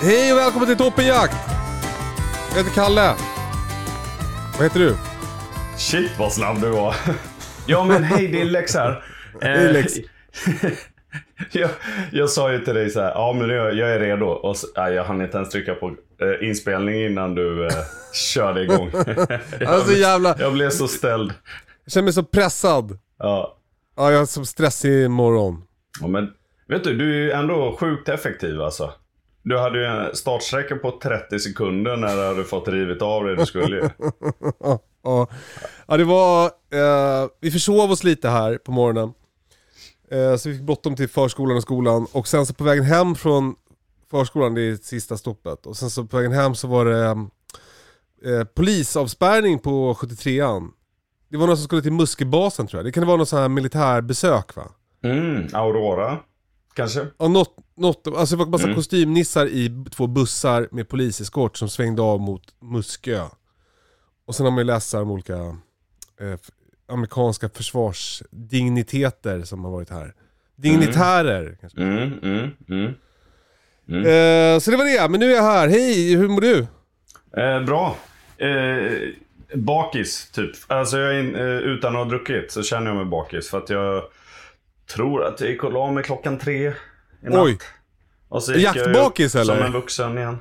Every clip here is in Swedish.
Hej och välkommen till Toppenjakt! Jag heter Kalle. Vad heter du? Shit vad snabb du var. Ja men hej det är Lex här. Hej, Lex. jag, jag sa ju till dig så här, ja men jag, jag är redo. Och så, nej, jag hann inte ens trycka på eh, inspelning innan du eh, körde igång. jag, Alltså, jävla- jag blev så ställd. Jag känner mig så pressad. Ja. Ja, jag har så stressig morgon. ja men vet du, du är ju ändå sjukt effektiv alltså. Du hade ju en startsträcka på 30 sekunder när du hade fått rivit av det du skulle ju. Ja, ja det var... Eh, vi försov oss lite här på morgonen. Eh, så vi fick bråttom till förskolan och skolan. Och sen så på vägen hem från förskolan, det är sista stoppet. Och sen så på vägen hem så var det eh, polisavspärrning på 73an. Det var någon som skulle till Muskelbasen tror jag. Det kan vara någon sån här militärbesök va? Mm, Aurora. Kanske? Ja, något, något, alltså det var massa kostymnissar i två bussar med poliseskort som svängde av mot Muskö. Och sen har man ju läst om olika eh, amerikanska försvarsdigniteter som har varit här. Dignitärer kanske. Mm, mm, mm. Eh, så det var det, men nu är jag här. Hej, hur mår du? Eh, bra. Eh, bakis, typ. Alltså jag är in, eh, utan att ha druckit så känner jag mig bakis. För att jag tror att jag gick och la mig klockan tre i natt. Oj. Och så gick jag Jaktbakis, upp eller? Som en vuxen igen.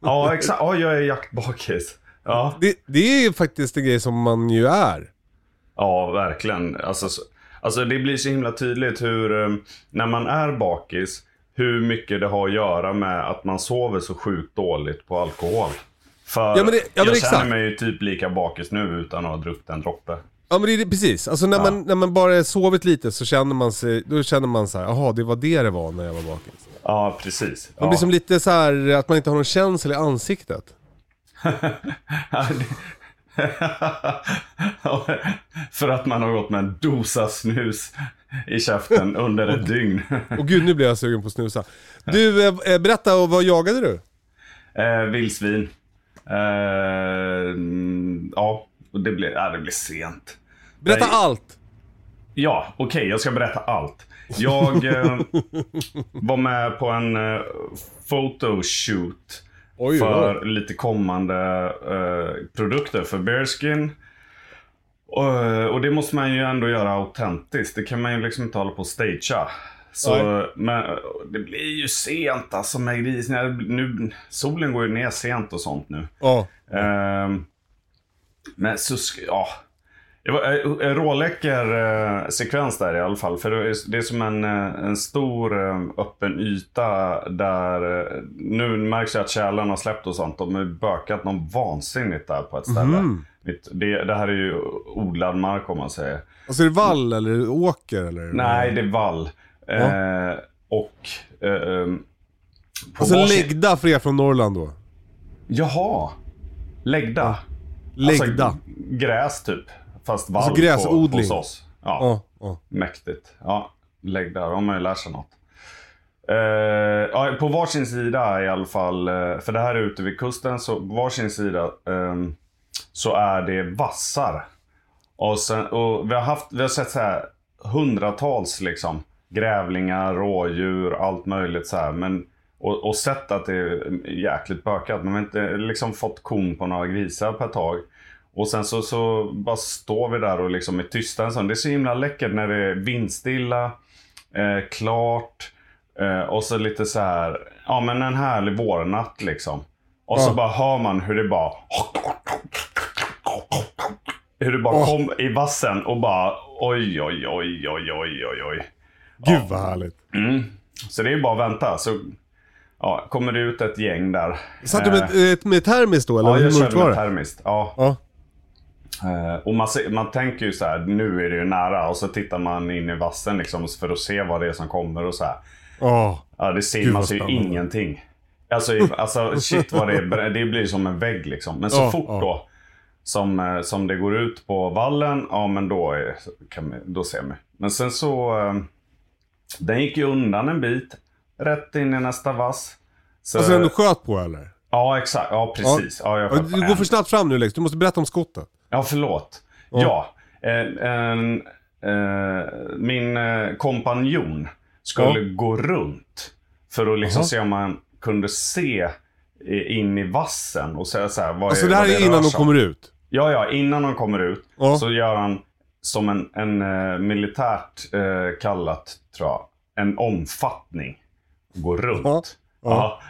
Ja, exakt. Ja, jag är jaktbakis. Ja, Det, det är ju faktiskt en grej som man ju är. ja verkligen. Alltså, så- alltså det blir så himla tydligt hur, eh, när man är bakis, hur mycket det har att göra med att man sover så sjukt dåligt på alkohol. För Ja, det- ja, jag exakt. känner mig ju typ lika bakis nu utan att ha druckit en droppe. Ja men det är precis, alltså när, man, när man bara sovit lite så känner man sig, då känner man så här, jaha det var det det var när jag var bakis. Ja, precis. Man Ja. blir som lite så här att man inte har någon känsel i ansiktet. För att man har gått med en dosa snus i käften under ett dygn. Och gud nu blir jag sugen på att snusa. Du, eh, eh, berätta, vad jagade du? Eh, vildsvin. Eh, ja, och det blev, ja, det blev sent. Berätta Nej. allt! Ja, okej, jag ska berätta allt. Jag eh, var med på en eh, photoshoot Oj, för oj. lite kommande eh, produkter för Bearskin. Och, och det måste man ju ändå göra autentiskt. Det kan man ju liksom inte hålla på och stagea. Så, men det blir ju sent alltså med grisen. Nu, solen går ju ner sent och sånt nu. Ehm, men så, ja. Det var eh, en råläcker eh, sekvens där i alla fall. För det är, som en, eh, en stor öppen yta där... Nu märks att tjälen har släppt och sånt. De har bökat någon vansinnigt där på ett ställe. Mitt- Det, det här är ju odlad mark om man säger. Alltså är det vall eller åker eller? Nej, det är vall. Eh, och... Eh, ehm, Alltså varsin- läggda för er från Norrland då? Jaha. Läggda. Läggda. Alltså, gräs typ. Fast vall Alltså gräsodling. På, hos oss. Ja. Ja, ja. Mäktigt. Ja, lägg där. Har man ju lärt sig något. Eh, ja, på varsin sida i alla fall, eh, för det här är ute vid kusten, så på varsin sida ehm, så är det vassar. Och, sen, och vi, har haft, vi har sett så här hundratals liksom, grävlingar, rådjur, allt möjligt så här. Men, och, och sett att det är jäkligt bökat. Men vi har inte liksom fått kon på några grisar på ett tag. Och sen så, så bara står vi där och liksom är tysta en stund. Det är så himla läckert när det är vindstilla, eh, klart eh, och så lite så här, ja men en härlig vårnatt liksom. Och så Ja. bara hör man hur det bara hur det bara Åh. kom i vassen och bara oj, oj, oj, oj, oj, oj, oj. Gud vad härligt. Så det är bara att vänta. Så ja, kommer det ut ett gäng där. Satt du med, Eh, med termis då eller Ja, jag körde med termiskt. Ja. Ja. Eh, och man, man tänker ju så här, nu är det ju nära. Och så tittar man in i vassen liksom för att se vad det är som kommer och så här. Ja. Ja, det ser man ser ju ingenting. Alltså, alltså shit vad det är. Det blir som en vägg liksom. Men så Ja, fort ja. då som, eh, som det går ut på vallen, ja men då, är, kan då ser vi. Men sen så, eh, den gick ju undan en bit. Rätt in i nästa vass. Så, Alltså den du sköt på eller? Ja, exakt. Ja, precis. Ja. Ja, Du går för snabbt fram nu Lex, du måste berätta om skottet. Ja, förlåt. Ja. En, en, eh, min eh, kompanjon skulle Ja. gå runt för att liksom Jaha. se om man kunde se eh, in i vassen och säga så här, vad Alltså är, det här vad är innan de kommer ut. Ja, ja, innan de kommer ut Ja. så gör han som en, en eh, militärt eh, kallat, tror jag, en omfattning. Går runt. Ja. Ja.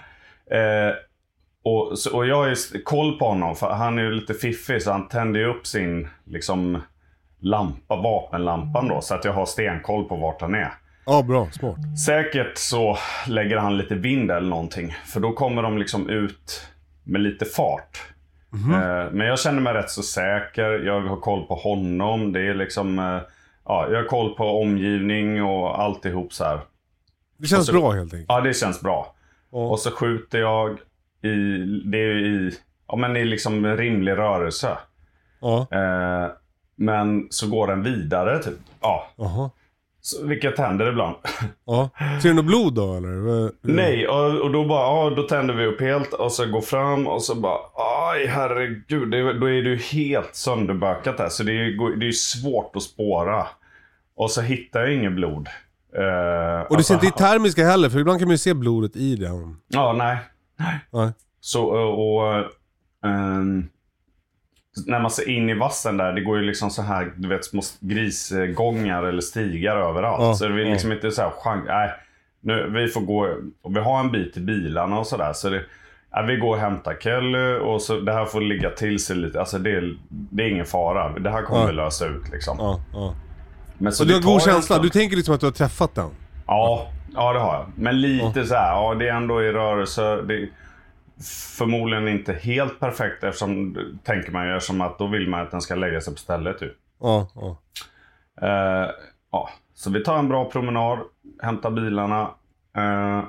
Och, så, och jag har ju koll på honom, för han är ju lite fiffig så han tänder ju upp sin liksom, lampa, vapenlampan då, så att jag har stenkoll på vart han är. Ja, bra. Smart. Säkert så lägger han lite vind eller någonting, för då kommer de liksom ut med lite fart. Eh, men jag känner mig rätt så säker, jag har koll på honom, det är liksom, eh, ja, jag har koll på omgivning och alltihop så här. Det känns Och så- bra helt enkelt. Ja, det känns bra. Ja. Och så skjuter jag i, det är i, ja men i liksom rimlig rörelse. Ja. Eh, men så går den vidare typ. Ja, Jaha. så, vilket händer ibland. Ja. Ser du något blod då eller? Nej, och, och då bara, ja då tänder vi upp helt och så går fram och så bara, aj herregud, det, då är ju helt sönderbökat där. Så det är det är svårt att spåra. Och så hittar jag inget blod. Eh, Och du alltså, ser inte i termiska heller, för ibland kan man ju se blodet i den. Ja, nej. Nej. Så, och, ehm, när man ser in i vassen där, det går ju liksom så här, du vet, små grisgångar eller stigar överallt. Ja, så det är ja. liksom inte så här, chans- nej, nu, vi får gå, och vi har en bit till bilarna och sådär. Så det, ja, vi går och hämtar Kelly och så det här får ligga till sig lite. Alltså det, är- det är ingen fara. Det här kommer Ja. vi lösa ut liksom. Ja, ja. Men så Så du har tar god en känsla? Du tänker liksom att du har träffat den? Ja, ja det har jag. Men lite så här, ja det är ändå i rörelse. Det förmodligen inte helt perfekt eftersom, tänker man ju, eftersom att då vill man att den ska lägga sig på stället typ. Ja, ja. Eh, ja, så vi tar en bra promenad, hämtar bilarna eh,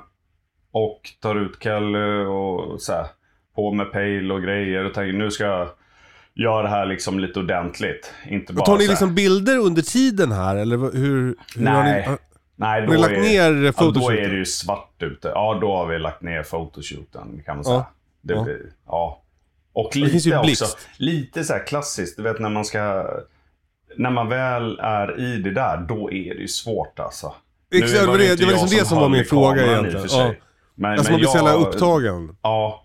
och tar ut Kalle och så här, på med pejl och grejer och tänker nu ska jag göra det här liksom lite ordentligt. Inte bara Och tar ni liksom bilder under tiden här eller hur? hur har Nej. ni, Nej, Har ni lagt ner ja, då är det ju svart ute. Ja, då har vi lagt ner photoshooten kan man säga. Ja. Det Ja. ja. Och lite också, lite så här klassiskt, du vet när man ska... När man väl är i det där, då är det ju svårt alltså. Exakt, det det- var liksom det som var min fråga egentligen. Ja. Men, alltså men man blir så jävla upptagen. Ja.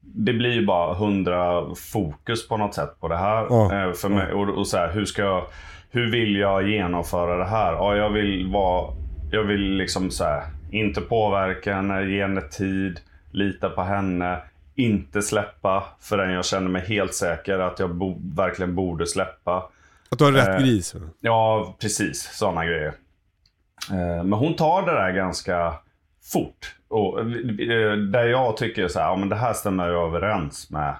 Det blir ju bara hundra fokus på något sätt på det här. Ja. Eh, För mig, och, och så här, hur ska jag... Hur vill jag genomföra det här? Ja, jag vill vara... Jag vill liksom så här, inte påverka henne, ge henne tid, lita på henne. Inte släppa förrän jag känner mig helt säker att jag bo, verkligen borde släppa. Att du har rätt Eh, gris? Ja, precis. Sådana grejer. Eh, Men hon tar det där ganska fort. Och, eh, där jag tycker så här, ja, men det här stämmer överens med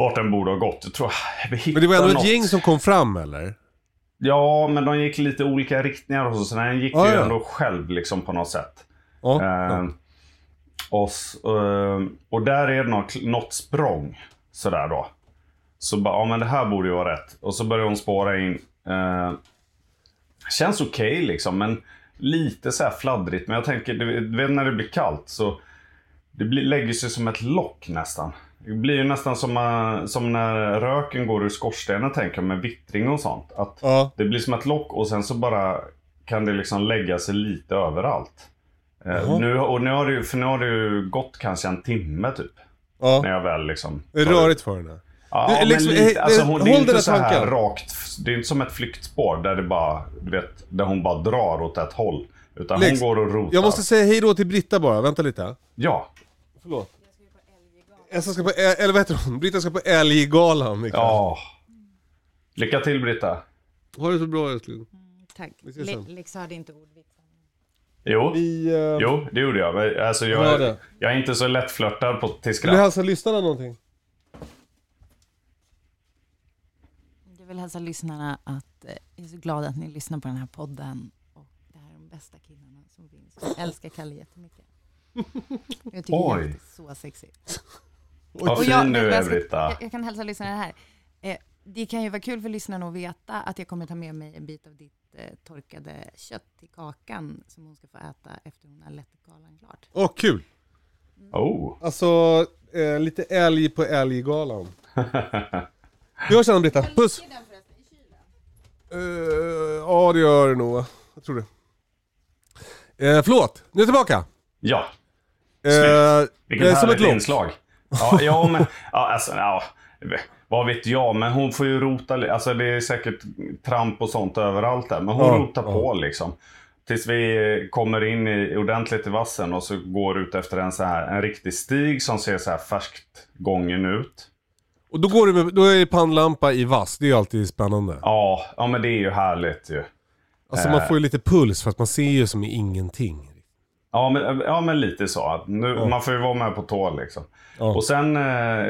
vart den borde ha gått. Jag tror vi Men det var ändå något. ett gäng som kom fram eller? Ja, men de gick lite olika riktningar och så. Så den gick Ja, ju ja. ändå själv liksom på något sätt. Ja. Eh, och, s- eh, och där är det något, något språng. Sådär då. Så bara, ja men det här borde ju vara rätt. Och så börjar hon spåra in. Eh, känns okej liksom, men lite så här fladdrigt. Men jag tänker, du vet när det blir kallt så det blir, lägger sig som ett lock nästan. Det blir ju nästan som, eh, som när röken går ur skorstenen tänker jag med vittring och sånt. Att Ja. det blir som ett lock och sen så bara kan det liksom lägga sig lite överallt. Jaha. nu, och nu har det ju, för nu har det ju gått kanske en timme typ. ja. När jag väl liksom... Det är rörigt för henne. Ja, Du, men liksom, lite, alltså hon, det är inte så här tanken. rakt. Det är inte som ett flyktspår där det bara, du vet, där hon bara drar åt ett håll. Utan Lex, hon går och rotar. Jag måste säga hej då till Britta bara, vänta lite. Ja. Förlåt. Jag ska på, eller vad heter hon? Britta ska på Älggalan ikväll. Ja. Lycka till Britta. Ha det så bra älskling. Tack. Vi ses sen. Le- Lex hörde inte ordvitsen. Jo. Vi... Uh, Jo, det gjorde jag. Men, Alltså, jag, det? jag är inte så lättflörtad på till Vill du skratt. hälsa lyssnarna någonting? Jag vill hälsa lyssnarna att eh, jag är så glad att ni lyssnar på den här podden. Och det här är de bästa killarna som finns. Jag älskar Kalle jättemycket. Jag tycker Oj. han är så sexig. Vad Och fin jag, du är Britta. jag, jag kan hälsa lyssnarna här. Eh, det kan ju vara kul för lyssnarna att veta att jag kommer ta med mig en bit av ditt eh, torkade kött till kakan som hon ska få äta efter hon har lett galan klart. Åh, kul! Oh. Alltså, eh, lite älg på Älggalan. Vi hörs sen Britta, puss! Eh, ja det gör det nog? Jag tror det. Eh, förlåt, nu är jag tillbaka! Ja. Eh, Vilket det är som ett härligt inslag. Ja, ja men, ja, alltså, ja, vad vet jag, men hon får ju rota, alltså det är säkert tramp och sånt överallt där, men hon Ja, rotar ja. på liksom. Tills vi kommer in i, ordentligt i vassen och så går ut efter en så här, en riktig stig som ser så här färskt gången ut. Och då, går det med, då är det pannlampa i vass, det är ju alltid spännande. Ja, ja men det är ju härligt ju. Alltså Eh. man får ju lite puls för att man ser ju som ingenting. Ja men, ja, men lite så. Nu, Man får ju vara med på tå liksom. Ja. Och sen... eh,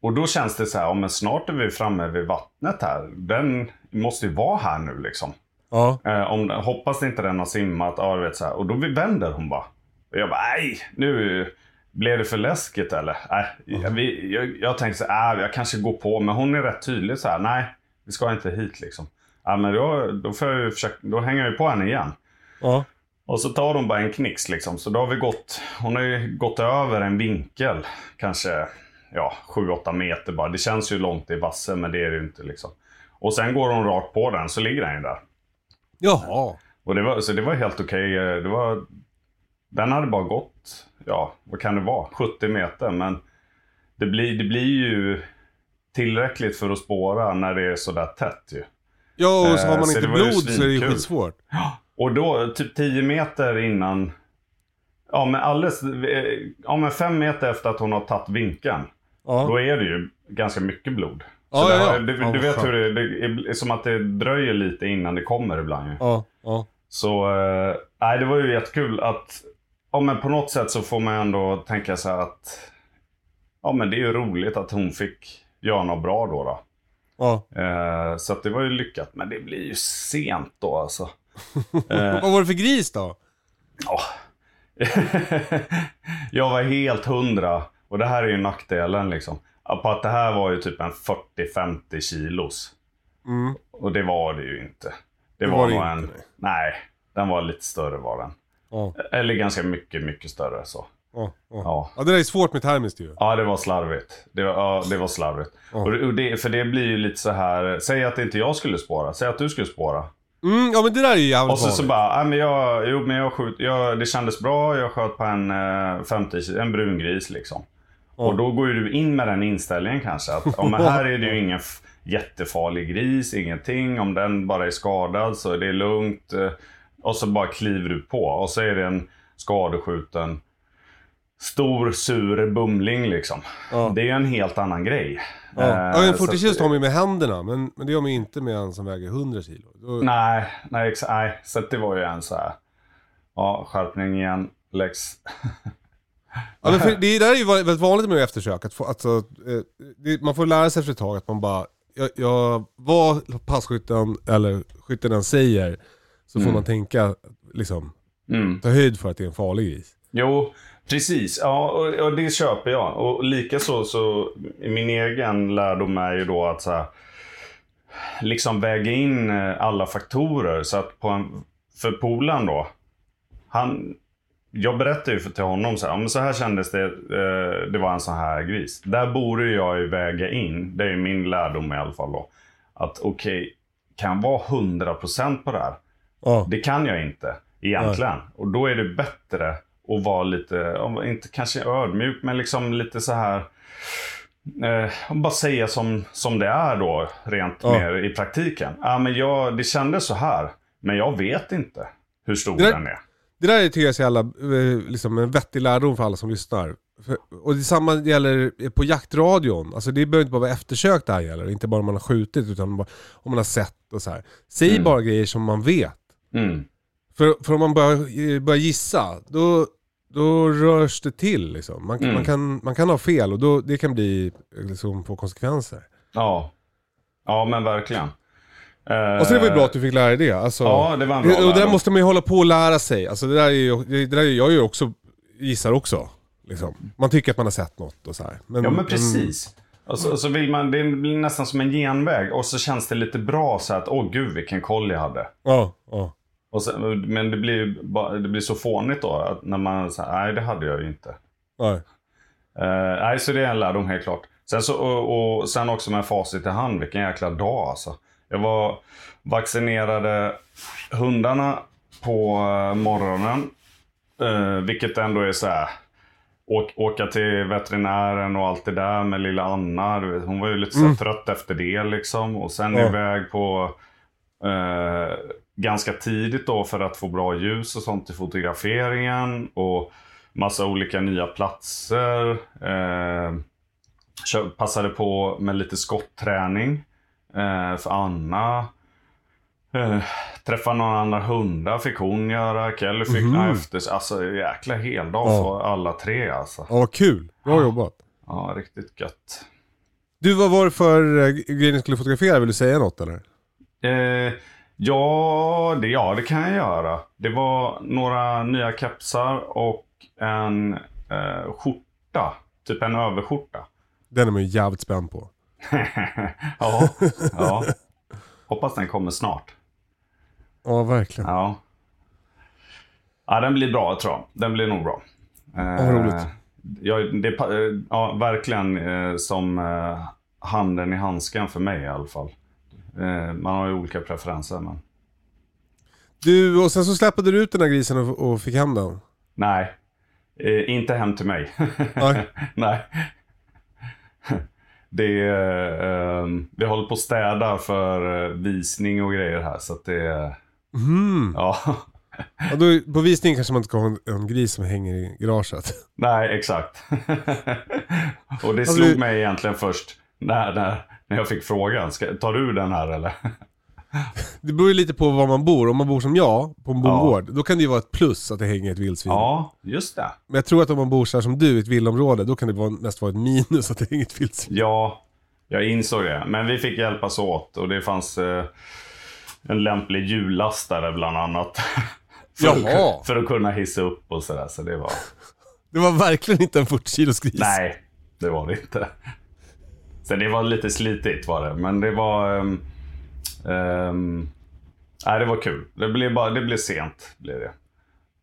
Och då känns det så här, ja, men snart är vi framme vid vattnet här. Den måste ju vara här nu liksom. Ja. Eh, om, hoppas inte den har simmat. Ja, vet, så här. Och då vänder hon bara. Och jag bara, nej, nu blev det för läskigt eller? Nej, jag, vi, jag, jag tänkte så här, äh, jag kanske går på. Men hon är rätt tydlig så här, nej, vi ska inte hit liksom. Ja, men då, då, får jag försöka, då hänger jag ju på henne igen. Ja. Och så tar de bara en knix liksom. Så då har vi gått, hon har ju gått över en vinkel. Kanske, ja, 7-8 meter bara. Det känns ju långt i vassen, men det är det ju inte liksom. Och sen går hon rakt på den, så ligger den ju där. Jaha. Och det var, så det var helt okej. Eh, Det var, den hade bara gått, ja, vad kan det vara? 70 meter. Men det blir, det blir ju tillräckligt för att spåra när det är sådär tätt ju. Ja och så har Eh, man så inte blod så är det ju skitsvårt. Och då, typ 10 meter innan, ja men alldeles, eh, ja men 5 meter efter att hon har tagit vinkeln. Ja. Då är det ju ganska mycket blod. Ja, det ja. Du, du vet hur det, det är som att det dröjer lite innan det kommer ibland ju. Ja. Ja. Så, eh, nej det var ju jättekul att, ja men på något sätt så får man ändå tänka så här att, ja men det är ju roligt att hon fick göra något bra då. då. ja. Eh, så att det var ju lyckat, men det blir ju sent då alltså. Eh, Vad var det för gris då? Ja. jag var helt hundra, och det här är ju nackdelen liksom. På att det här var ju typ en 40-50 kilos. Mm. Och det var det ju inte. Det, Det var, var det nog inte, en... nej. Den var lite större var den. Ja. Eller ganska mycket, mycket större så. Ja. Ja. Ja. ja det där är svårt med termiskt ju. Ja, det var slarvigt. Det var, ja, det var slarvigt. Och det, för det blir ju lite så här. Säg att inte jag skulle spåra. Säg att du skulle spåra. Mm, ja men det där är ju jävligt Och så, så bara, nej men jag, jo men jag skjut, jag, det kändes bra, jag sköt på en eh, 50, ki- en brungris liksom. Och då går ju du in med den inställningen kanske att, om här är det ju ingen jättefarlig gris, ingenting. Om den bara är skadad så är det lugnt. eh, Och så bara kliver du på och så är det en skadeskjuten stor sur bumling liksom. Ja. Det är ju en helt annan grej. Ja, Eh, ja en så 40 att- kilo tar man ju med händerna, men, men det gör man ju inte med en som väger 100 kilo. Då, Nej, nej, ex- nej. Så det var ju en så här. Ja, skärpning igen. Lex. Ja, men för det där är ju väldigt vanligt med eftersök. Att få, alltså, eh, det, man får lära sig efter ett tag att man bara, jag, jag, vad passkytten eller skytten än säger, så får Mm. man tänka, liksom, Mm. ta höjd för att det är en farlig gris. Jo, precis. Ja, och, och det köper jag. Och likaså så, min egen lärdom är ju då att så här, liksom väga in eh, alla faktorer. Så att på en, för polen då, han, jag berättade ju till honom så här, "Ja, men så här kändes det, eh, det var en sån här gris. Där borde jag ju väga in, det är min lärdom i alla fall då. Att okej, kan jag vara 100% på det här? Ja, Det kan jag inte egentligen. Och då är det bättre att vara lite, inte kanske ödmjuk, men liksom lite så här. Eh, bara säga som, som det är då, rent Ja. mer i praktiken. Ja, men jag, det kändes så här, men jag vet inte hur stor där- den är. det där tycker jag är så jävla, eh, liksom en vettig lärdom för alla som lyssnar. För, och detsamma gäller på jaktradion. Alltså det behöver inte bara vara eftersök det här gäller, inte bara om man har skjutit utan bara om man har sett och så här. Säg Mm. bara grejer som man vet. Mm. För, för om man börjar, börjar gissa, då, då rörs det till liksom. Man, Mm. man, kan, man kan ha fel och då, det kan bli, liksom, få konsekvenser. Ja. ja, men verkligen. Eh, Och så det var ju bra att du fick lära dig det. Alltså, Ja, det var en bra och det där måste man ju hålla på och lära sig. Alltså det där är ju, det där är, jag ju också, gissar också. Liksom. Man tycker att man har sett något och så här. Ja, men precis. Och så, och så vill man, det blir nästan som en genväg. Och så känns det lite bra så att, åh gud vilken koll jag hade. Ja, ja. Och sen, men det blir, det blir så fånigt då. Att när man säger nej det hade jag ju inte. Nej. Uh, nej, så det är en lärdom helt klart. Sen, så, och, och sen också med facit i hand, vilken jäkla dag alltså. Jag var vaccinerade hundarna på eh, morgonen. Uh, vilket ändå är så här. Åk, åka till veterinären och allt det där med lilla Anna. Vet, hon var ju lite så här trött efter det liksom. Och sen Ja. iväg på eh, ganska tidigt då för att få bra ljus och sånt till fotograferingen. Och massa olika nya platser. Eh, passade på med lite skottträning eh, för Anna. Eh, träffa några andra hundar fick hon göra. Kelly fick mm. efter. Alltså jäkla heldag Ja. för alla tre alltså. Ja, vad kul. Bra jobbat. Ja, riktigt gött. Du, vad var det för eh, grejer ni skulle fotografera? Vill du säga något eller? Eh, ja, det, ja, det kan jag göra. Det var några nya kepsar och en eh, skjorta. Typ en överskjorta. Den är man ju jävligt spänd på. ja, ja. Hoppas den kommer snart. Ja, verkligen. Ja. Ja, den blir bra tror jag. Den blir nog bra. Eh, vad roligt. Ja, det, eh, ja, verkligen eh, som eh, handen i handsken för mig i alla fall. Eh, man har ju olika preferenser men Du, och sen så släppade du ut den här grisen och, och fick hem den. nej. Eh, inte hem till mig. Nej. nej. Det eh, vi håller på att städa för eh, visning och grejer här så att det är, Mm. ja. Ja, då, på visning kanske man inte ska ha en, en gris som hänger i garaget. Nej, exakt. och det Alltså, slog du- mig egentligen först när, när, när jag fick frågan. Ska, tar du den här eller? Det beror ju lite på var man bor. Om man bor som jag, på en Ja. bondgård, då kan det ju vara ett plus att det hänger ett vildsvin. ja, just det. Men jag tror att om man bor så här som du, i ett villaområde, då kan det vara, mest vara ett minus att det hänger ett vildsvin. Ja, jag insåg det. Men vi fick hjälpas åt och det fanns eh, en lämplig hjullastare bland annat. för, Jaha. att, för att kunna hissa upp och sådär. Så det var... Det var verkligen inte en 40 kilos gris. Nej, det var det inte. Så det var lite slitigt var det. Men det var... ehm, ehm, nej, det var kul. Det blev, bara, det blev sent. Blev det.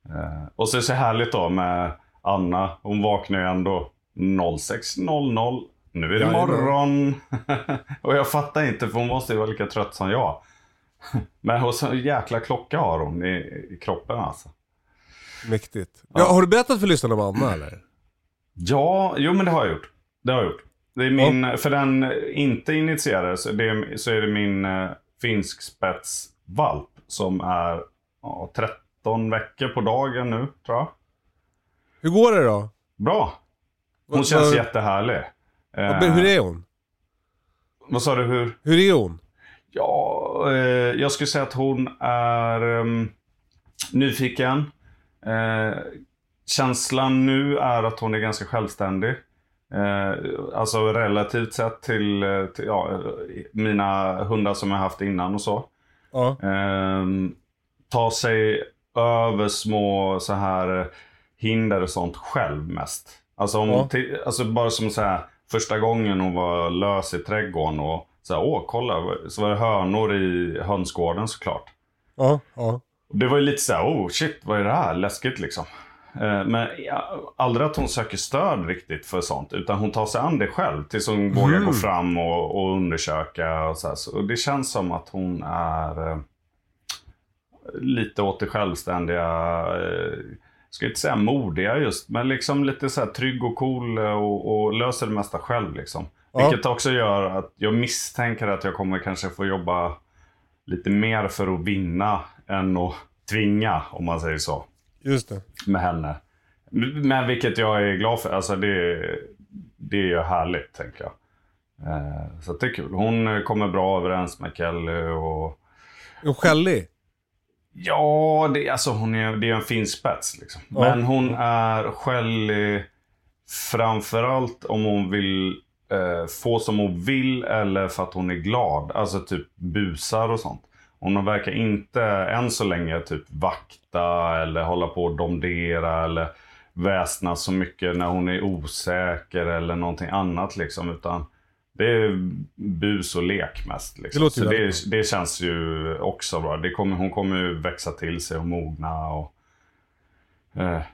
Eh, och så är det så härligt då med Anna. Hon vaknar ju ändå 06.00. Nu är det Jajamän. morgon. och jag fattar inte för hon måste ju vara lika trött som jag. Men hon så jäkla klocka har hon i, i kroppen alltså. Mäktigt. Ja, har du berättat för lyssnarna om Anna eller? Ja, jo men det har jag gjort. Det har jag gjort. Det är min, för den inte initierade så, det är, så är det min eh, finsk spetsvalp som är ja, 13 veckor på dagen nu tror jag. Hur går det då? Bra. Hon Vad- känns vad- jättehärlig. Eh, Men Hur är hon? Vad sa du? Hur? Hur är hon? Ja, eh, jag skulle säga att hon är ehm, nyfiken. Eh, känslan nu är att hon är ganska självständig. Eh, alltså relativt sett till, eh, till ja, mina hundar som jag haft innan och så. Ja. Ehm, ta sig över små så här hinder och sånt själv mest. Alltså, om, Ja. till, alltså bara som så här, första gången hon var lös i trädgården och så här, åh kolla, så var det hönor i hönsgården såklart. Ja, ja. Det var ju lite så här, oh shit, vad är det här? Läskigt liksom. Eh, Men aldrig att hon söker stöd riktigt för sånt. Utan hon tar sig an det själv tills hon vågar gå fram och, och undersöka. Och så här. Så det känns som att hon är eh, lite åt det självständiga. Eh, ska inte säga modiga just, men liksom lite så här trygg och cool och, och löser det mesta själv. Liksom. Ja. Vilket också gör att jag misstänker att jag kommer kanske få jobba lite mer för att vinna än att tvinga, om man säger så, Just det. med henne. Men vilket jag är glad för. Alltså det, det är ju härligt, tänker jag. Eh, Så det är kul. Hon kommer bra överens med Kelly och... Är skällig? Ja, det, alltså hon är, det är en fin spets liksom. Ja. Men hon är skällig framförallt om hon vill eh, få som hon vill eller för att hon är glad. Alltså typ busar och sånt. Hon verkar inte än så länge typ vakta eller hålla på och domdera eller väsna så mycket när hon är osäker eller någonting annat liksom. Utan det är bus och lek mest. Liksom. Det det, det känns ju också bra. Det kommer, hon kommer ju växa till sig och mogna. Och,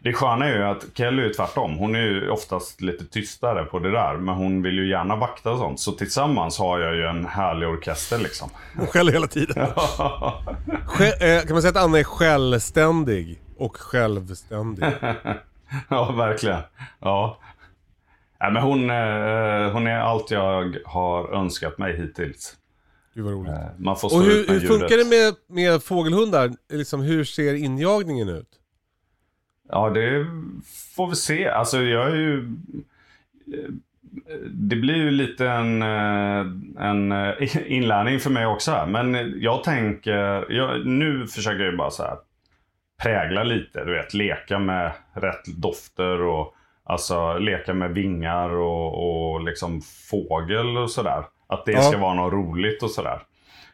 det sköna är ju att Kelly är tvärtom. Hon är ju oftast lite tystare på det där. Men hon vill ju gärna vakta och sånt. Så tillsammans har jag ju en härlig orkester liksom. Hon skäller hela tiden. Skä- eh, kan man säga att Anna är självständig och självständig? ja, verkligen. Ja. Nej, men hon, eh, hon är allt jag har önskat mig hittills. Gud vad roligt. Eh, Man får stå Och ut hur, med hur funkar ljudet. det med, med fågelhundar? Liksom, hur ser injagningen ut? Ja, det får vi se. Alltså jag är ju... Det blir ju lite en, eh, en eh, inlärning för mig också här. Men jag tänker, jag, nu försöker jag bara så här prägla lite, du vet, leka med rätt dofter och alltså leka med vingar och, och liksom fågel och sådär. Att det Ja. ska vara något roligt och sådär.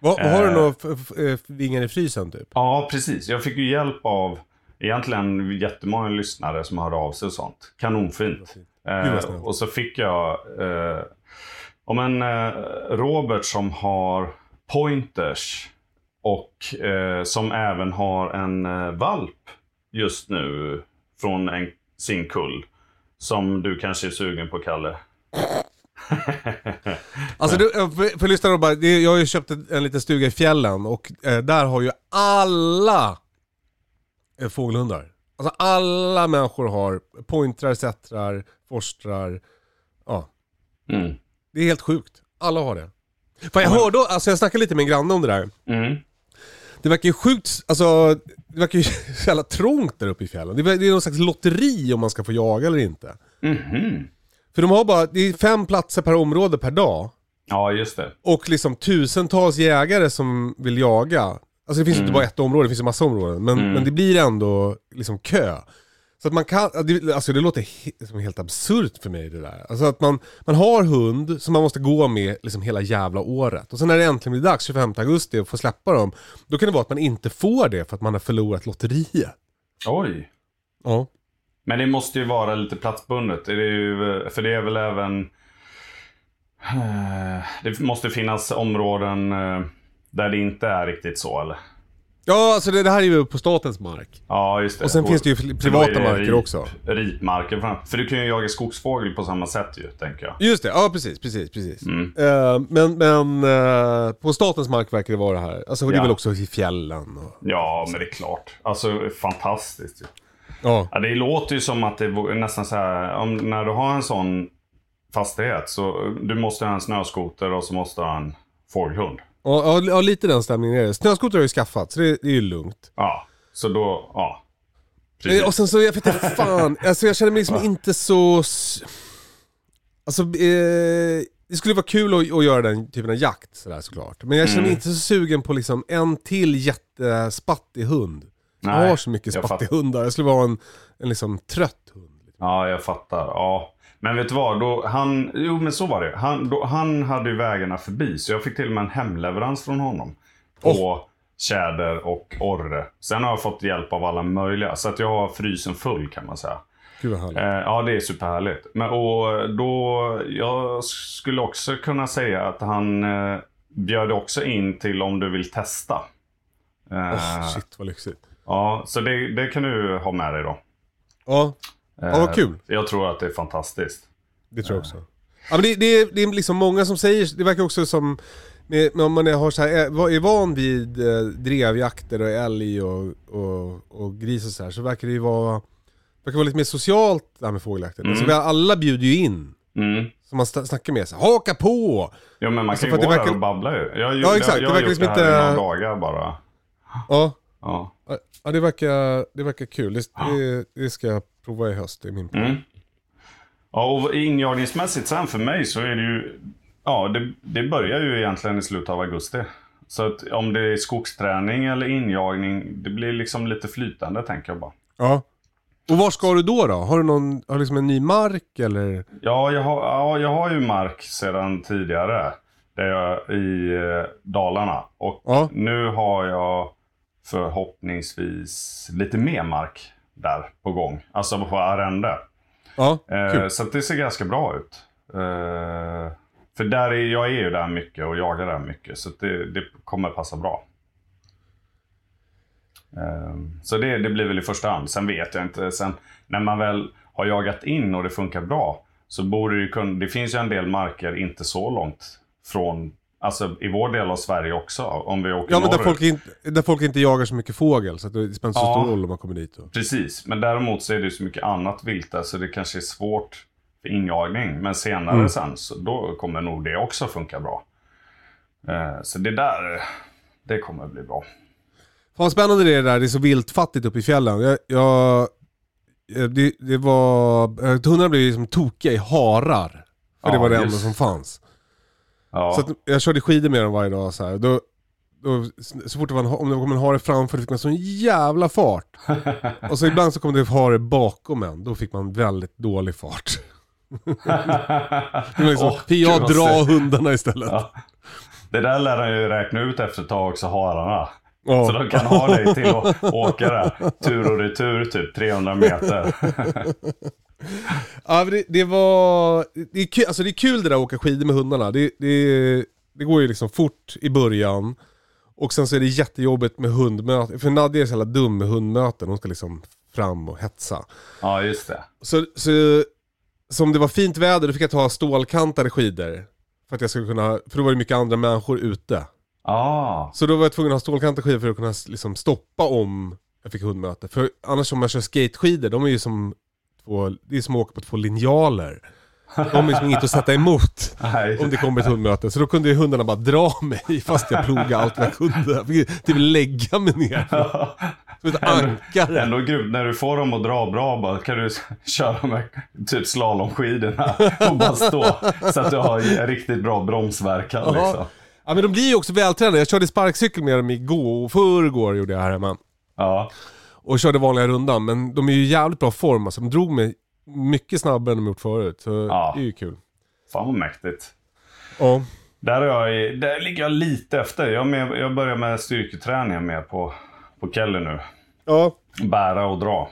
Har du Eh. några eh, vingar i frysen typ? Ja, precis. Jag fick ju hjälp av egentligen jättemånga lyssnare som hörde av sig och sånt. Kanonfint. Eh, och så fick jag eh, om en eh, Robert som har pointers och eh, som även har en eh, valp just nu från en, sin kull. Som du kanske är sugen på, Kalle. Alltså du, eh, för, för lyssnarna bara, jag har ju köpt en, en liten stuga i fjällen och eh, där har ju alla fågelhundar. Alltså alla människor har pointrar, sättrar, forstrar. Ja, Mm. det är helt sjukt. Alla har det. Fan, jag hörde, alltså jag snackade lite med en granne om det där. Mm. Det verkar ju sjukt, alltså det verkar ju så jävla trångt där uppe i fjällen. Det är, någon slags lotteri om man ska få jaga eller inte. Mhm. För de har bara, det är fem platser per område per dag. Ja, just det. Och liksom tusentals jägare som vill jaga. Alltså det finns ju inte bara ett område, det finns ju massa områden. Men, men det blir ändå liksom kö. Så att man kan, alltså det låter he, som helt absurt för mig det där. Alltså att man, man har hund som man måste gå med liksom hela jävla året. Och sen när det äntligen blir dags, 25 augusti, och få släppa dem. Då kan det vara att man inte får det för att man har förlorat lotteriet. Oj. Ja. Men det måste ju vara lite platsbundet. Det är ju, för det är väl även... eh, Det måste finnas områden eh, där det inte är riktigt så, eller? Ja, alltså det, det här är ju på statens mark. Ja, just det. Och sen finns det ju privata är det marker rip, också. Ripmarker. fram- För du kan ju jaga skogsfågel på samma sätt ju, tänker jag. Just det, ja precis, precis, precis. Mm. Eh, men men eh, på statens mark verkar det vara det här. Alltså det är Ja. väl också i fjällen och... Ja, men det är klart. Alltså, fantastiskt ju. Ja. Ja, det låter ju som att det vore nästan så här, om, när du har en sån fastighet så du måste ha en snöskoter och så måste du ha en fågelhund. Ja, ja, ja, lite den stämningen är det. Snöskoter har ju skaffat, så det, det är ju lugnt. Ja, så då, ja. Precis. Eh, Och sen så, jag vet inte fan, alltså jag känner mig liksom inte så... Alltså, eh, det skulle vara kul att, att göra den typen av jakt sådär såklart. Men jag känner mig Mm. inte så sugen på liksom en till jättespattig hund. Jag har så mycket spattig hundar, jag skulle vara en, en liksom trött hund. Ja, jag fattar. Ja. Men vet du vad? Då, han, jo, men så var det. Han, då, han hade ju vägarna förbi, så jag fick till och med en hemleverans från honom. På tjäder och orre. Sen har jag fått hjälp av alla möjliga, så att jag har frysen full kan man säga. Gud vad härligt. Eh, ja, det är superhärligt. Men, och då, jag skulle också kunna säga att han eh, bjöd också in till om du vill testa. Eh, Åh, shit vad lyxigt. Ja, så det, det kan du ha med dig då. Ja, ja vad Eh, kul. Jag tror att det är fantastiskt. Det tror jag också. Ja, men det, det, är, det är liksom många som säger, det verkar också som, med, om man har så här, är, van vid eh, drevjakter och älg och, och, och gris och så här, så verkar det ju vara, verkar vara lite mer socialt det här med fågeljakten. Alltså, vi alla bjuder ju in, Mm. som man snackar med, så här, haka på! Ja men man Alltså, kan ju gå det där verkar- och babbla ju. Jag, Ja, exakt. Jag, jag Det har verkar gjort liksom det här inte- i några dagar bara. Ja, Ja. ja det, verkar, det verkar kul. Det, det, det ska jag prova i höst, det är min plan. Mm. Ja, och injagningsmässigt sen för mig så är det ju... Ja, det, det börjar ju egentligen i slutet av augusti. Så att om det är skogsträning eller injagning, det blir liksom lite flytande tänker jag bara. Ja. Och var ska du då då? Har du någon, har liksom en ny mark eller? Ja, jag har, ja, jag har ju mark sedan tidigare. Där jag, I eh, Dalarna. Och Ja. nu har jag förhoppningsvis lite mer mark där på gång. Alltså på arrende. Ja, Eh, så det ser ganska bra ut. Eh, för där är, jag är ju där mycket och jagar där mycket. Så det, det kommer passa bra. Eh, så det, det blir väl i första hand. Sen vet jag inte. Sen när man väl har jagat in och det funkar bra. Så borde det ju kunna, det finns ju en del marker inte så långt från, alltså i vår del av Sverige också. Om vi åker Ja men där norrut. folk, inte, där folk inte jagar så mycket fågel så det spelar inte så stor roll om man kommer dit. Och... Precis, men däremot så är det ju så mycket annat vilt där så det kanske är svårt för injagning. Men senare Mm. sen så då kommer nog det också funka bra. Eh, så det där, det kommer bli bra. Fan spännande det är där, det är så viltfattigt uppe i fjällen. Jag, jag, eh, det, det var, eh, hundarna blev ju som tokiga i harar. För det Ja, var det enda som fanns. Ja, Så att jag körde skidor med dem varje dag så här. Då, då, så fort en, ha- om det kom en hare framför fick man sån jävla fart. Och så ibland så kom det hare bakom en, då fick man väldigt dålig fart. Det var liksom, Åh, jag dra hundarna istället. Ja. det där lär han ju räkna ut efter ett tag också, hararna. Ja. Så de kan ha dig till att åka där. Tur och retur typ 300 meter. Ja, det, det var... Det är, kul, alltså det är kul det där att åka skidor med hundarna. Det, det, det går ju liksom fort i början. Och sen så är det jättejobbigt med hundmöten. För Nadja är så jävla dum med hundmöten. Hon ska liksom fram och hetsa. Ja, just det. Så, så, så om det var fint väder då fick jag ta stålkantade skidor. För att jag skulle kunna... För då var det mycket andra människor ute. Ah, Så då var jag tvungen att ha stålkantade skidor för att kunna liksom stoppa om jag fick hundmöte. För annars om man kör skateskidor, de är ju som två, det är som att åka på två linjaler. De är liksom inget att sätta emot om det kommer ett hundmöte. Så då kunde ju hundarna bara dra mig fast jag plogade allt vad jag kunde. Jag fick typ lägga mig ner. Som ett ankare. Ändå grymt när du får dem att dra bra bara kan du köra med typ slalomskidorna och bara stå så att du har riktigt bra bromsverkan liksom. Ja men de blir ju också vältränade. Jag körde sparkcykel med dem igår, förrgår gjorde jag här hemma. Ja. Och körde vanliga rundan. Men de är ju i jävligt bra form alltså. De drog mig mycket snabbare än de gjort förut. Så Ja. det är ju kul. Fan vad mäktigt. Ja. Där, är jag, där ligger jag lite efter. Jag, med, jag börjar med styrketräning med på, på Kelly nu. Ja, Bära och dra.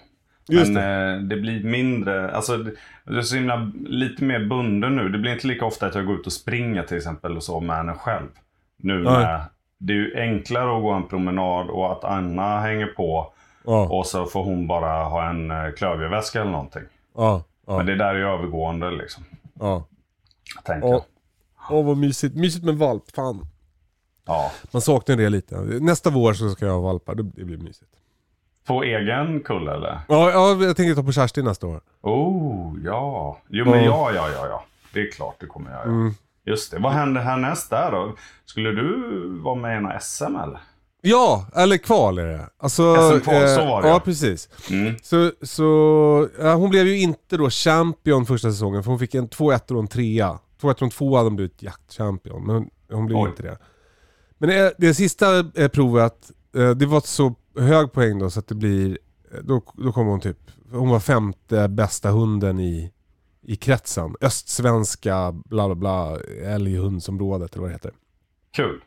Just Men eh, det blir mindre, alltså det det är så himla, lite mer bunden nu. Det blir inte lika ofta att jag går ut och springer till exempel och så med henne själv. Nu med, det är ju enklare att gå en promenad och att Anna hänger på ja, och så får hon bara ha en eh, klövjeväska eller någonting. ja. ja, Men det där är ju övergående liksom. ja. Tänker jag. Åh vad mysigt. Mysigt med valp, fan. Ja. Man saknar det lite. Nästa vår så ska jag ha valpar, det blir mysigt. På egen kull eller? Ja, ja jag tänker ta på Kerstin nästa år. Oh, ja. Jo men ja, ja, ja, ja. Det är klart det kommer jag göra. Mm. Just det. Vad händer härnäst där då? Skulle du vara med i en SM eller? Ja, eller kval är det. Alltså, SM-kval, så var det, Ja, precis. Mm. Så, så ja, hon blev ju inte då champion första säsongen för hon fick en två ettor och en trea. Två ettor och en tvåa hade hon blivit jaktchampion, men hon blev Oj. inte det. Men det, det sista eh, provet, eh, det var så hög poäng då så att det blir, eh, då, då kom hon typ, hon var femte bästa hunden i, i kretsen. Östsvenska bla bla bla, älghundsområdet eller vad det heter. Kul.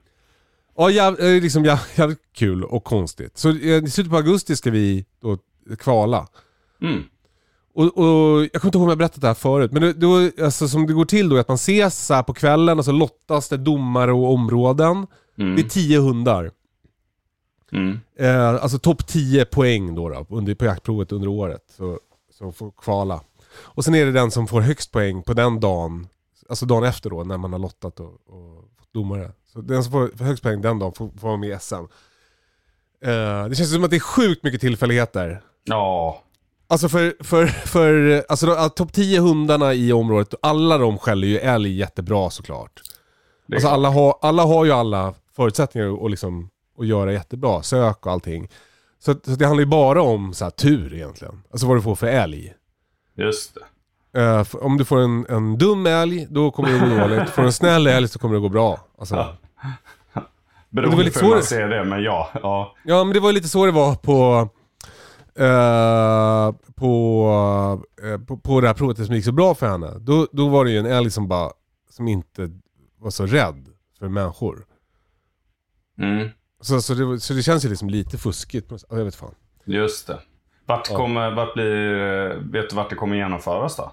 Ja, jäv, eh, liksom jäv, jävligt kul och konstigt. Så eh, i slutet på augusti ska vi då kvala. Mm. Och, och jag kommer inte ihåg om jag berättat det här förut, men det, då, alltså, som det går till då är att man ses så på kvällen och så lottas det domare och områden. Mm. Det är tio hundar. Mm. Eh, alltså topp 10 poäng då, då under, på jaktprovet under året. Så, så får kvala. Och sen är det den som får högst poäng på den dagen, alltså dagen efter då när man har lottat och, och fått domare. Så den som får högst poäng den dagen får, får vara med i SM. Eh, det känns som att det är sjukt mycket tillfälligheter. Ja. Alltså för, för, för alltså topp 10 hundarna i området, alla de skäller ju älg jättebra såklart. Alltså alla har, alla har ju alla förutsättningar att, liksom, att göra jättebra, sök och allting. Så, så det handlar ju bara om så här, tur egentligen. Alltså vad du får för älg. Just det. F- om du får en, en dum älg, då kommer det gå dåligt. Får du en snäll älg så kommer det gå bra. Alltså, Ja. Det var Beroende lite på hur man ser det, men ja. ja. Ja men det var lite så det var på, eh, på, eh, på, på det här provet som gick så bra för henne. Då, då var det ju en älg som bara, som inte var så rädd för människor. Mm. Så, så, det, så det känns ju liksom lite fuskigt. Ja, Jag vet fan. Just det. Vart Ja. kommer, vart blir, vet du vart det kommer genomföras då?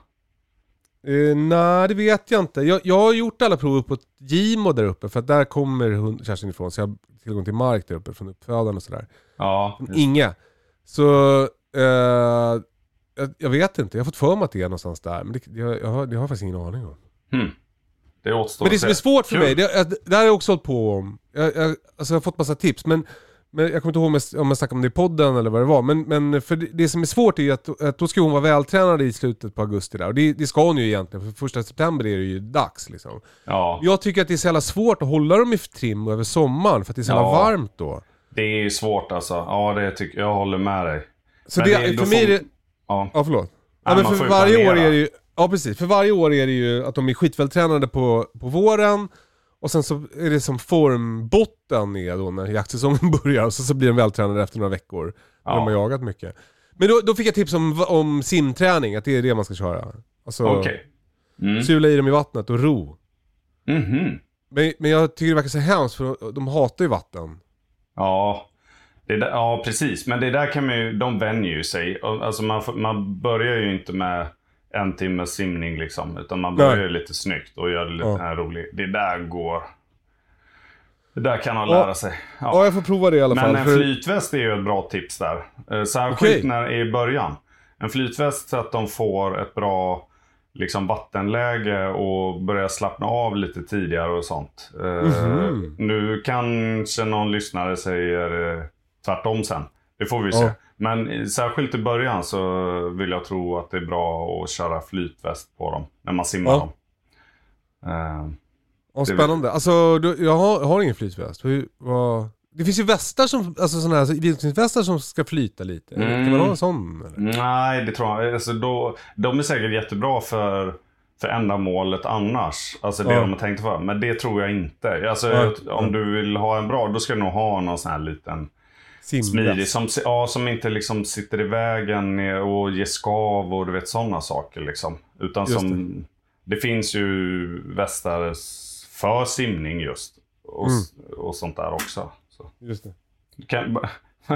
Uh, nej det vet jag inte. Jag, jag har gjort alla prov på Gimo där uppe för att där kommer hund, Kerstin ifrån. Så jag har tillgång till mark där uppe från uppfödaren och sådär. Ja, Inge. Så eh, jag, jag vet inte. Jag har fått för mig att det är någonstans där. Men det, jag, jag, har, det har jag faktiskt ingen aning om. hmm. det återstår Men det som är svårt för mig, det, det där har jag också hållit på om. Jag, jag, alltså jag har fått massa tips, men, men jag kommer inte ihåg om jag, om jag snackade om det i podden eller vad det var. Men, men för det, det som är svårt är ju att, att då ska hon vara vältränad i slutet på augusti där. Och det, det ska hon ju egentligen, för första september är det ju dags liksom. Ja, Jag tycker att det är så jävla svårt att hålla dem i trim över sommaren, för att det är så jävla Ja. varmt då. det är ju svårt alltså. Ja, det tycker jag håller med dig. Så Men det, det- för mig är får- det... Ja, Ja förlåt. Nej, Ja, men för varje år planera. är det ju, ja precis, för varje år är det ju att de är skitvältränade på, på våren och sen så är det som formbotten är då när jaktsäsongen börjar och så, så blir de vältränade efter några veckor. När Ja. de har jagat mycket. Men då, då fick jag tips om, om simträning, att det är det man ska köra. Alltså okej. Mm. sula i dem i vattnet och ro. Mhm. Men, men jag tycker det verkar så hemskt för de hatar ju vatten. Ja, där, ja, precis. Men det där kan man ju, de vänjer ju sig. Alltså man, man börjar ju inte med en timmes simning liksom. Utan man börjar ju lite snyggt och gör det lite Ja. roligt. Det där går. Det där kan man Ja. lära sig. Ja, Ja. jag får prova det i alla Men fall. en för- flytväst är ju ett bra tips där. Eh, Särskilt Okej. när i början. En flytväst så att de får ett bra liksom, vattenläge och börjar slappna av lite tidigare och sånt. Eh, Mhm. Nu kanske någon lyssnare säger eh, tvärtom sen. Det får vi Ja. se. Men i- särskilt i början så vill jag tro att det är bra att köra flytväst på dem. När man simmar Ja. dem. Eh, Ja, spännande. Alltså, du, jag har, har ingen flytväst. Hur, vad... Det finns ju västar som, alltså sådana här vildsvinsvästar som ska flyta lite. Kan man Mm. ha en sån eller? Nej, det tror jag alltså, då, De är säkert jättebra för, för ändamålet annars. Alltså det Ja. de har tänkt för. Men det tror jag inte. Alltså, Ja. Om du vill ha en bra, då ska du nog ha någon sån här liten smidig. Som, ja, som inte liksom sitter i vägen och ger skav och du vet sådana saker. Liksom. Utan Just som, det. finns ju västar för simning just. Och, Mm. och sånt där också. Så. Just det. Kan,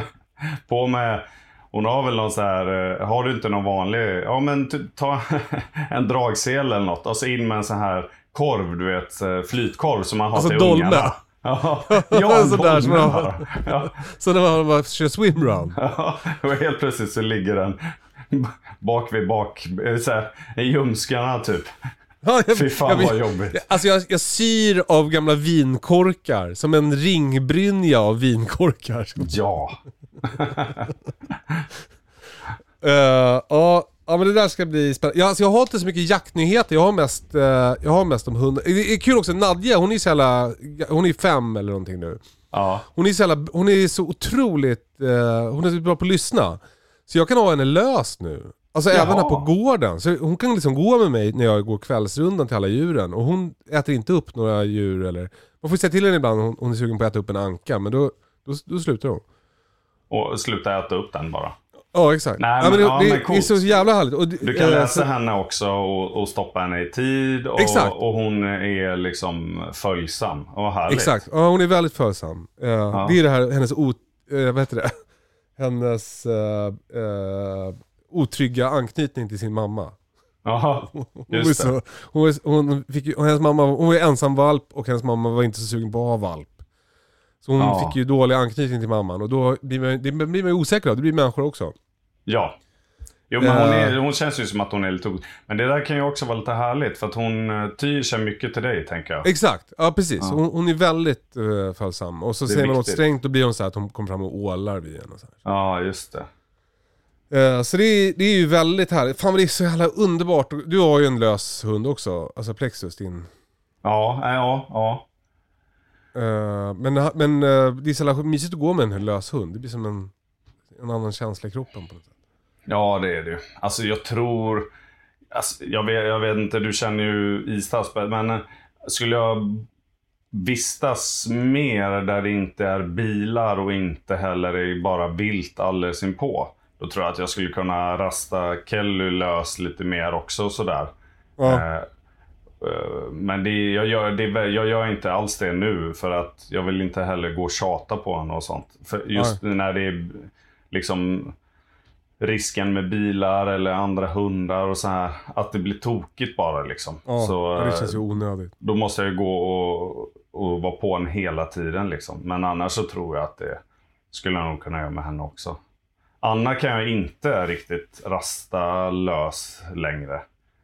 på med, hon har väl någon så här, eh, har du inte någon vanlig, ja men ta en dragsel eller något och så in med en sån här korv, du vet, eh, flytkorv som man har Alltså till dolme. ungarna. Ja, ja en Sån där som man har. bara. Ja, Så när man bara kör swimrun. ja, och helt plötsligt så ligger den bak vid bak, eh, så här, i ljumskarna typ. Ja, jag- Fy fan jag, vad jobbigt. Alltså jag, jag syr av gamla vinkorkar, som en ringbrynja av vinkorkar. Ja. Eh, ja, ja men det där ska bli spännande. Ja, alltså jag har inte så mycket jaktnyheter, jag har mest, eh, jag har mest om hundar. Det är kul också, Nadja hon är så jävla, hon är fem eller någonting nu. Ja. Hon är så, jävla, hon är så otroligt, eh, hon är så bra på att lyssna. Så jag kan ha henne löst nu. Alltså Jaha. även här på gården. Så hon kan liksom gå med mig när jag går kvällsrundan till alla djuren. Och hon äter inte upp några djur eller... Man får säga till henne ibland om hon, hon är sugen på att äta upp en anka, men då, då, då slutar hon. Och sluta äta upp den bara. Ja exakt. Nej, ja, men men- det, ja, det, men det är så jävla härligt. Och, Du kan eh, läsa så- henne också och, och stoppa henne i tid. Och, Exakt. och hon är liksom följsam. Och härligt. Exakt, ja, hon är väldigt följsam. Eh, Det är det här, hennes o, eh, vad heter det? Hennes eh, otrygga anknytning till sin mamma. Jaha, Hon, just det. så, hon, hon, fick hennes mamma, hon var ensam valp och hennes mamma var inte så sugen på att ha valp. Så hon Ja. fick ju dålig anknytning till mamman och då blir man, det blir man ju osäker av, det blir människor också. Ja. Jo men hon, är, Eh. hon känns ju som att hon är lite Men det där kan ju också vara lite härligt för att hon eh, tyr sig mycket till dig tänker jag. Exakt, ja precis. Ja. Hon, hon är väldigt uh, följsam. Och så säger man något strängt, då blir hon så här att hon kommer fram och ålar vid en och så här. Ja, just det. Eh, Så det är, det är ju väldigt härligt. Fan vad det är så jävla underbart. Du har ju en lös hund också, alltså Plexus din. Ja, ja, ja. Eh, Men, men eh, det är så jävla mysigt att gå med en lös hund. Det blir som en, en annan känsla i kroppen på något sätt. Ja, det är det ju. Alltså jag tror... Alltså, jag, vet, jag vet inte, du känner ju Islandsberg, men eh, skulle jag vistas mer där det inte är bilar och inte heller är bara vilt alldeles inpå. Då tror jag att jag skulle kunna rasta Kelly lös lite mer också och sådär. Ja, Eh, eh, Men det, jag, gör, det, jag gör inte alls det nu för att jag vill inte heller gå och tjata på honom och sånt. För just när det är liksom risken med bilar eller andra hundar och så här. Att det blir tokigt bara liksom. ja, så, det eh, känns ju onödigt. då måste jag ju gå och, och vara på en hela tiden liksom. Men annars så tror jag att det skulle jag nog kunna göra med henne också. Anna kan jag inte riktigt rasta lös längre.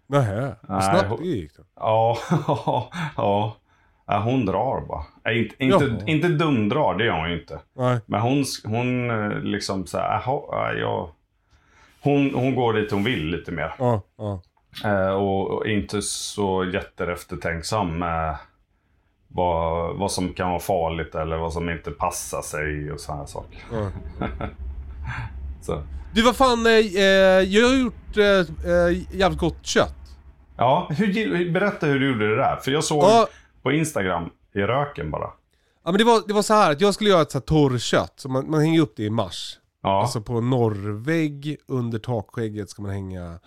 Nähä, vad Nej, snabbt det gick då. Ja, ja. ja. Hon drar bara. Nej, inte, inte, inte dumdrar, det gör hon ju inte. Nej, Men hon, hon eh, liksom så här, jaha, ja, jag... Hon, hon går dit hon vill lite mer. ja, ja. Eh, och, och inte så jätteeftertänksam med vad, vad som kan vara farligt eller vad som inte passar sig och sådana saker. ja. Så. Du vad fan, eh, eh, jag har gjort eh, eh, jävligt gott kött. Ja, hur, berätta hur du gjorde det där. För jag såg Ja. på Instagram i röken bara. Ja men det var, det var så här att jag skulle göra ett så här torrkött, så man, man hänger upp det i mars. Ja, Alltså på norrvägg under takskägget ska man hänga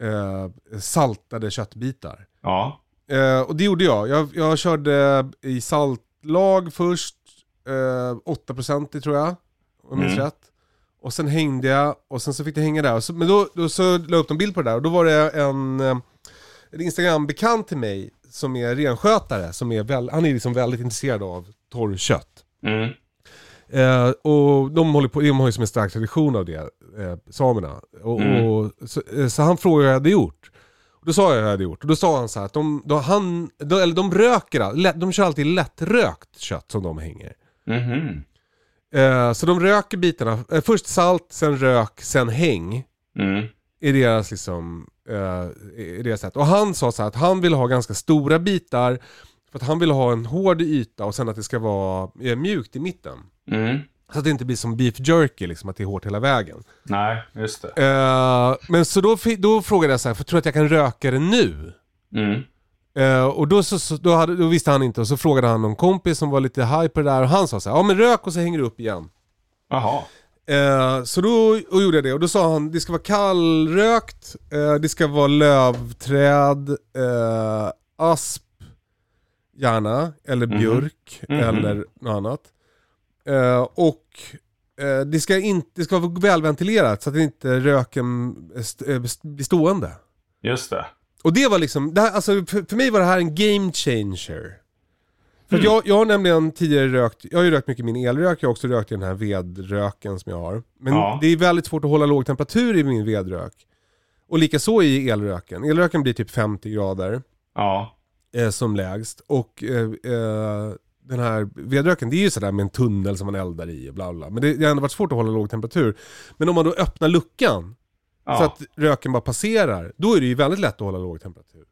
eh, saltade köttbitar. ja, Eh, och det gjorde jag. jag. Jag körde i saltlag först, eh, 8% tror jag, om jag minns Mm. rätt. Och sen hängde jag, och sen så fick det hänga där. Så, men då, då så la jag upp en bild på det där, och då var det en, eh, en Instagram-bekant till mig som är renskötare, som är väl, han är liksom väldigt intresserad av torrkött. mm, Eh, och de, håller på, de har ju som en stark tradition av det, eh, samerna. Och, Mm. och, så, eh, så han frågade hur jag hade gjort. Då sa jag hur jag hade gjort. Och då sa han så här att de, de, han, de, eller de röker, lätt- de kör alltid lättrökt kött som de hänger. mhm, Eh, så de röker bitarna, eh, först salt, sen rök, sen häng. mm, I deras liksom, eh, i deras sätt. Och han sa så här att han vill ha ganska stora bitar. För att han vill ha en hård yta och sen att det ska vara eh, mjukt i mitten. mm. Så att det inte blir som beef jerky, liksom att det är hårt hela vägen. Nej, just det. Eh, men så då, då frågade jag så här, för tror du att jag kan röka det nu? Mm, Eh, och då, så, så, då, hade, då visste han inte och så frågade han någon kompis som var lite high på det där och han sa så här, ja men rök och så hänger du upp igen. jaha. Eh, så då och gjorde jag det och då sa han, det ska vara kallrökt, eh, det ska vara lövträd, eh, asp, gärna, eller Mhm. björk, Mhm. eller något annat. Eh, och eh, det ska, inte, det ska vara välventilerat så att inte röken st- eh, st- blir stående. Just det. Och det var liksom, det här, alltså för, för mig var det här en game changer. För Mm. jag, jag har nämligen tidigare rökt, jag har ju rökt mycket min elrök, jag har också rökt i den här vedröken som jag har. Men Ja. det är väldigt svårt att hålla låg temperatur i min vedrök. Och likaså i elröken. Elröken blir typ 50 grader Ja, eh, som lägst. Och eh, eh, den här vedröken, det är ju sådär med en tunnel som man eldar i och bla bla. Men det, det har ändå varit svårt att hålla låg temperatur. Men om man då öppnar luckan ja. så att röken bara passerar, då är det ju väldigt lätt att hålla låg temperatur.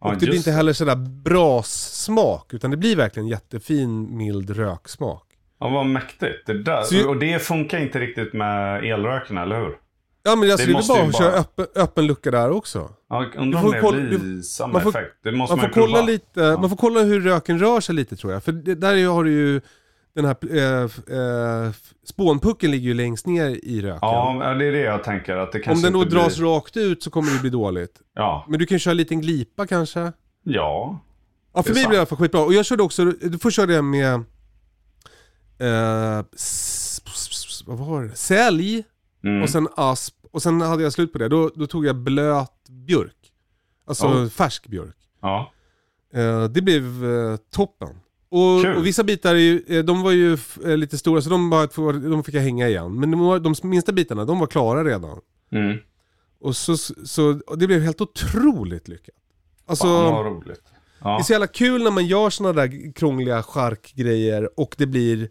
ja, Och det blir inte heller sådär brassmak, utan det blir verkligen jättefin mild röksmak. Ja, vad mäktigt. Det där. Så Och det funkar inte riktigt med elröken, eller hur? Ja men alltså, Det det, är bara att köra öppen, öppen lucka där också. Ja, Du undrar får om det kolla- blir du- samma man får- effekt. Det måste Man man, får, kolla lite, man får kolla hur röken rör sig lite tror jag. För det, där har du ju, den här äh, äh, spånpucken ligger ju längst ner i röken. Ja, det är det jag tänker. Att det Om kanske den då dras blir... rakt ut så kommer det bli dåligt. Ja. Men du kan köra en liten glipa kanske? Ja. Ja för Det mig sant. blev det i alla fall skitbra. Och jag körde också, först körde jag med, eh, vad var det? Sälj Mm. och sen asp. Och sen hade jag slut på det. Då, då tog jag blöt björk. Alltså Ja. färsk björk. Ja. Eh, det blev eh, toppen. Och, och vissa bitar, ju, eh, de var ju eh, lite stora så de, bara, de fick jag hänga igen. Men de, de minsta bitarna, de var klara redan. Mm. Och så, så och det blev helt otroligt lyckat. Alltså, Fan vad roligt. det är Ja. så jävla kul när man gör såna där krångliga charkgrejer och det blir...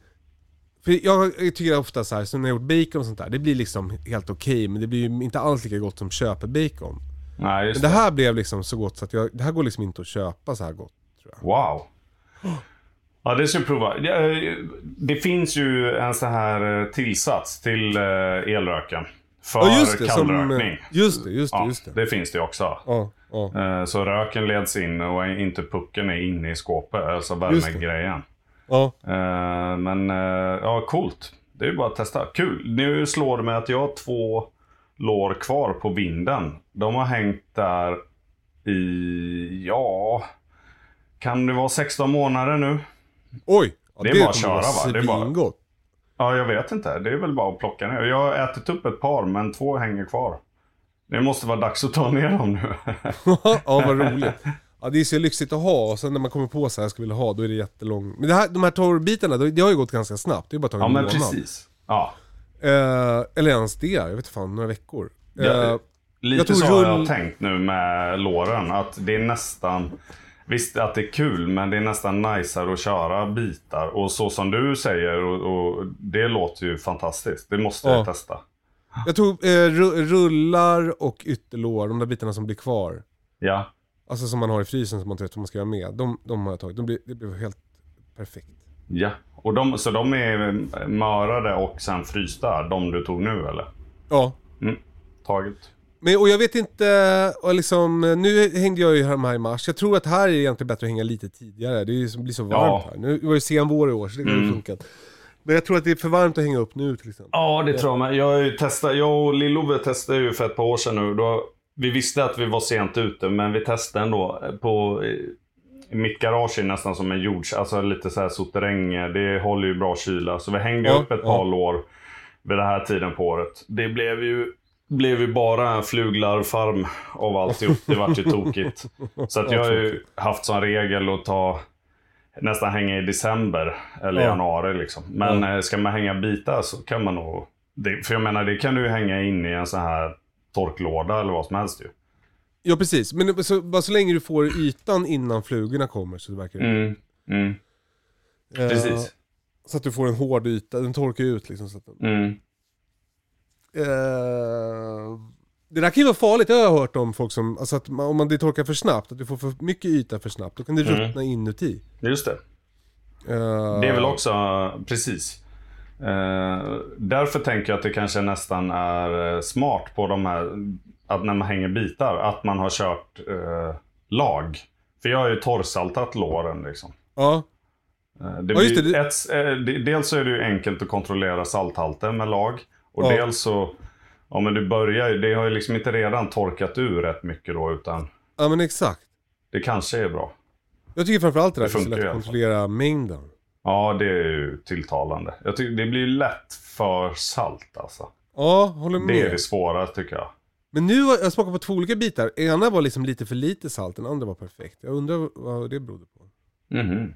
För jag, jag tycker ofta så här, så när jag gjort bacon och sånt där, det blir liksom helt okej men det blir ju inte alls lika gott som köpebacon. Nej, just Men det det. här blev liksom så gott så att jag, det här går liksom inte att köpa så här gott. Tror jag. Wow. Ja, det ska jag prova. Det, eh, det finns ju en sån här eh, tillsats till eh, elröken. För Ja just det, som, kallrökning. just det, just det, Ja, just det. det finns det också. Ja, ja. Så röken leds in och inte pucken är inne i skåpet, alltså värmegrejen. Ja. Eh, Men eh, ja, coolt. Det är ju bara att testa. Kul. Nu slår det mig att jag har två lår kvar på vinden. De har hängt där i, ja, kan det vara 16 månader nu? Oj! Ja, Det är bara att köra, va? Det är bara-. Ja, jag vet inte. Det är väl bara att plocka ner. Jag har ätit upp ett par, men två hänger kvar. Det måste vara dags att ta ner dem nu. ja vad roligt. Ja det är så lyxigt att ha och sen när man kommer på så här skulle vilja ha då är det jättelång. Men det här, de här torrbitarna, det har ju gått ganska snabbt. Det är bara tagit ja, en men månad. precis. Ja. Eh, eller ens det, jag vet fan, några veckor. Eh, Ja, Lite jag tror så har rull- jag tänkt nu med låren. Att det är nästan... Visst att det är kul, men det är nästan najsare att köra bitar. Och så som du säger, och, och det låter ju fantastiskt. Det måste Ja. jag testa. Jag tog eh, ru- rullar och ytterlår, de där bitarna som blir kvar. Ja, Alltså som man har i frysen som man inte vet vad man ska göra med. De, de har jag tagit, de blir, det blev helt perfekt. ja. Och de, så de är mörade och sen frysta, de du tog nu eller? Ja. Taget. Men, och jag vet inte, och liksom, nu hängde jag ju här i mars. Jag tror att här är det egentligen bättre att hänga lite tidigare. Det är blir så varmt Ja. här. Nu det var ju sen vår i år så det har Mm. funkat. Men jag tror att det är för varmt att hänga upp nu till exempel. Ja, det tror jag med. Jag, testat, jag och Lill-Ove testade ju för ett par år sedan nu. Då, vi visste att vi var sent ute, men vi testade ändå. På, mitt garage är nästan som en jords, alltså lite så här souterräng. Det håller ju bra kyla. Så vi hängde Ja, upp ett ja. par lår vid den här tiden på året. Det blev ju, blev ju bara en fluglarfarm av alltihop. Det vart ju tokigt. Så att jag har ju haft som regel att ta nästan hänga i december eller Ja. januari liksom. Men eh, ska man hänga bitar så kan man nog... Det, för jag menar, det kan du ju hänga in i en sån här torklåda eller vad som helst ju. Ja precis, men så, bara så länge du får ytan innan flugorna kommer så verkar det Mm. Mm. Eh, Precis. Så att du får en hård yta, den torkar ju ut liksom. Så att Mm. Eh, det där kan ju vara farligt, det har jag hört om folk som, alltså att man, om man det torkar för snabbt, att du får för mycket yta för snabbt, då kan det Mm. ruttna inuti. Just det. Eh, Det är väl också, precis. Eh, därför tänker jag att det kanske nästan är eh, smart på de här, att när man hänger bitar, att man har kört eh, lag. För jag har ju torrsaltat låren liksom. Ja, Eh, Det Ja, just det, Ett, eh, dels så är det ju enkelt att kontrollera salthalten med lag. Och Ja. dels så, ja men du börjar ju, det har ju liksom inte redan torkat ur rätt mycket då, utan ja men exakt. det kanske är bra. Jag tycker framförallt det där Det är så lätt att kontrollera mängden. Ja, det är ju tilltalande. Jag tycker det blir lätt för salt alltså. Ja, håller med. Det är det svåra tycker jag. Men nu har jag smakat på två olika bitar. Ena var liksom lite för lite salt, den andra var perfekt. Jag undrar vad det berodde på. Mhm.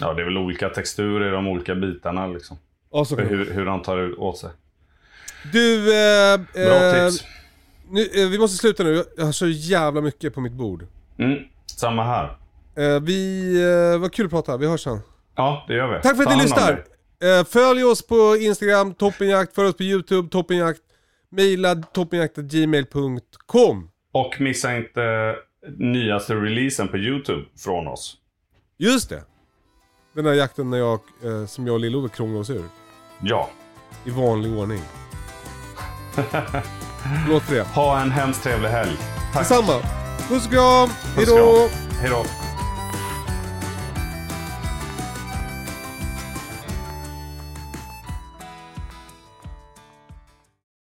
Ja, det är väl olika texturer i de olika bitarna liksom. Ja, så hur, hur han tar ut åt sig. Du, eh, Bra eh, tips. nu, eh, vi måste sluta nu. Jag har så jävla mycket på mitt bord. Mm, samma här. Eh, vi, eh, vad kul att prata, vi hörs sen. Ja, det gör vi. Tack för att ni lyssnar! Eh, följ oss på Instagram, toppenjakt, följ oss på YouTube, toppenjakt, mejla toppenjakt.gmail.com Och missa inte nyaste releasen på YouTube från oss. Just det! den här jakten när jag, eh, som jag och Lill-Ove krånglade oss ur. Ja. I vanlig ordning. För det. Ha en hemskt trevlig helg. Tack. Detsamma. Puss och kram. Hejdå. kram. Hej då.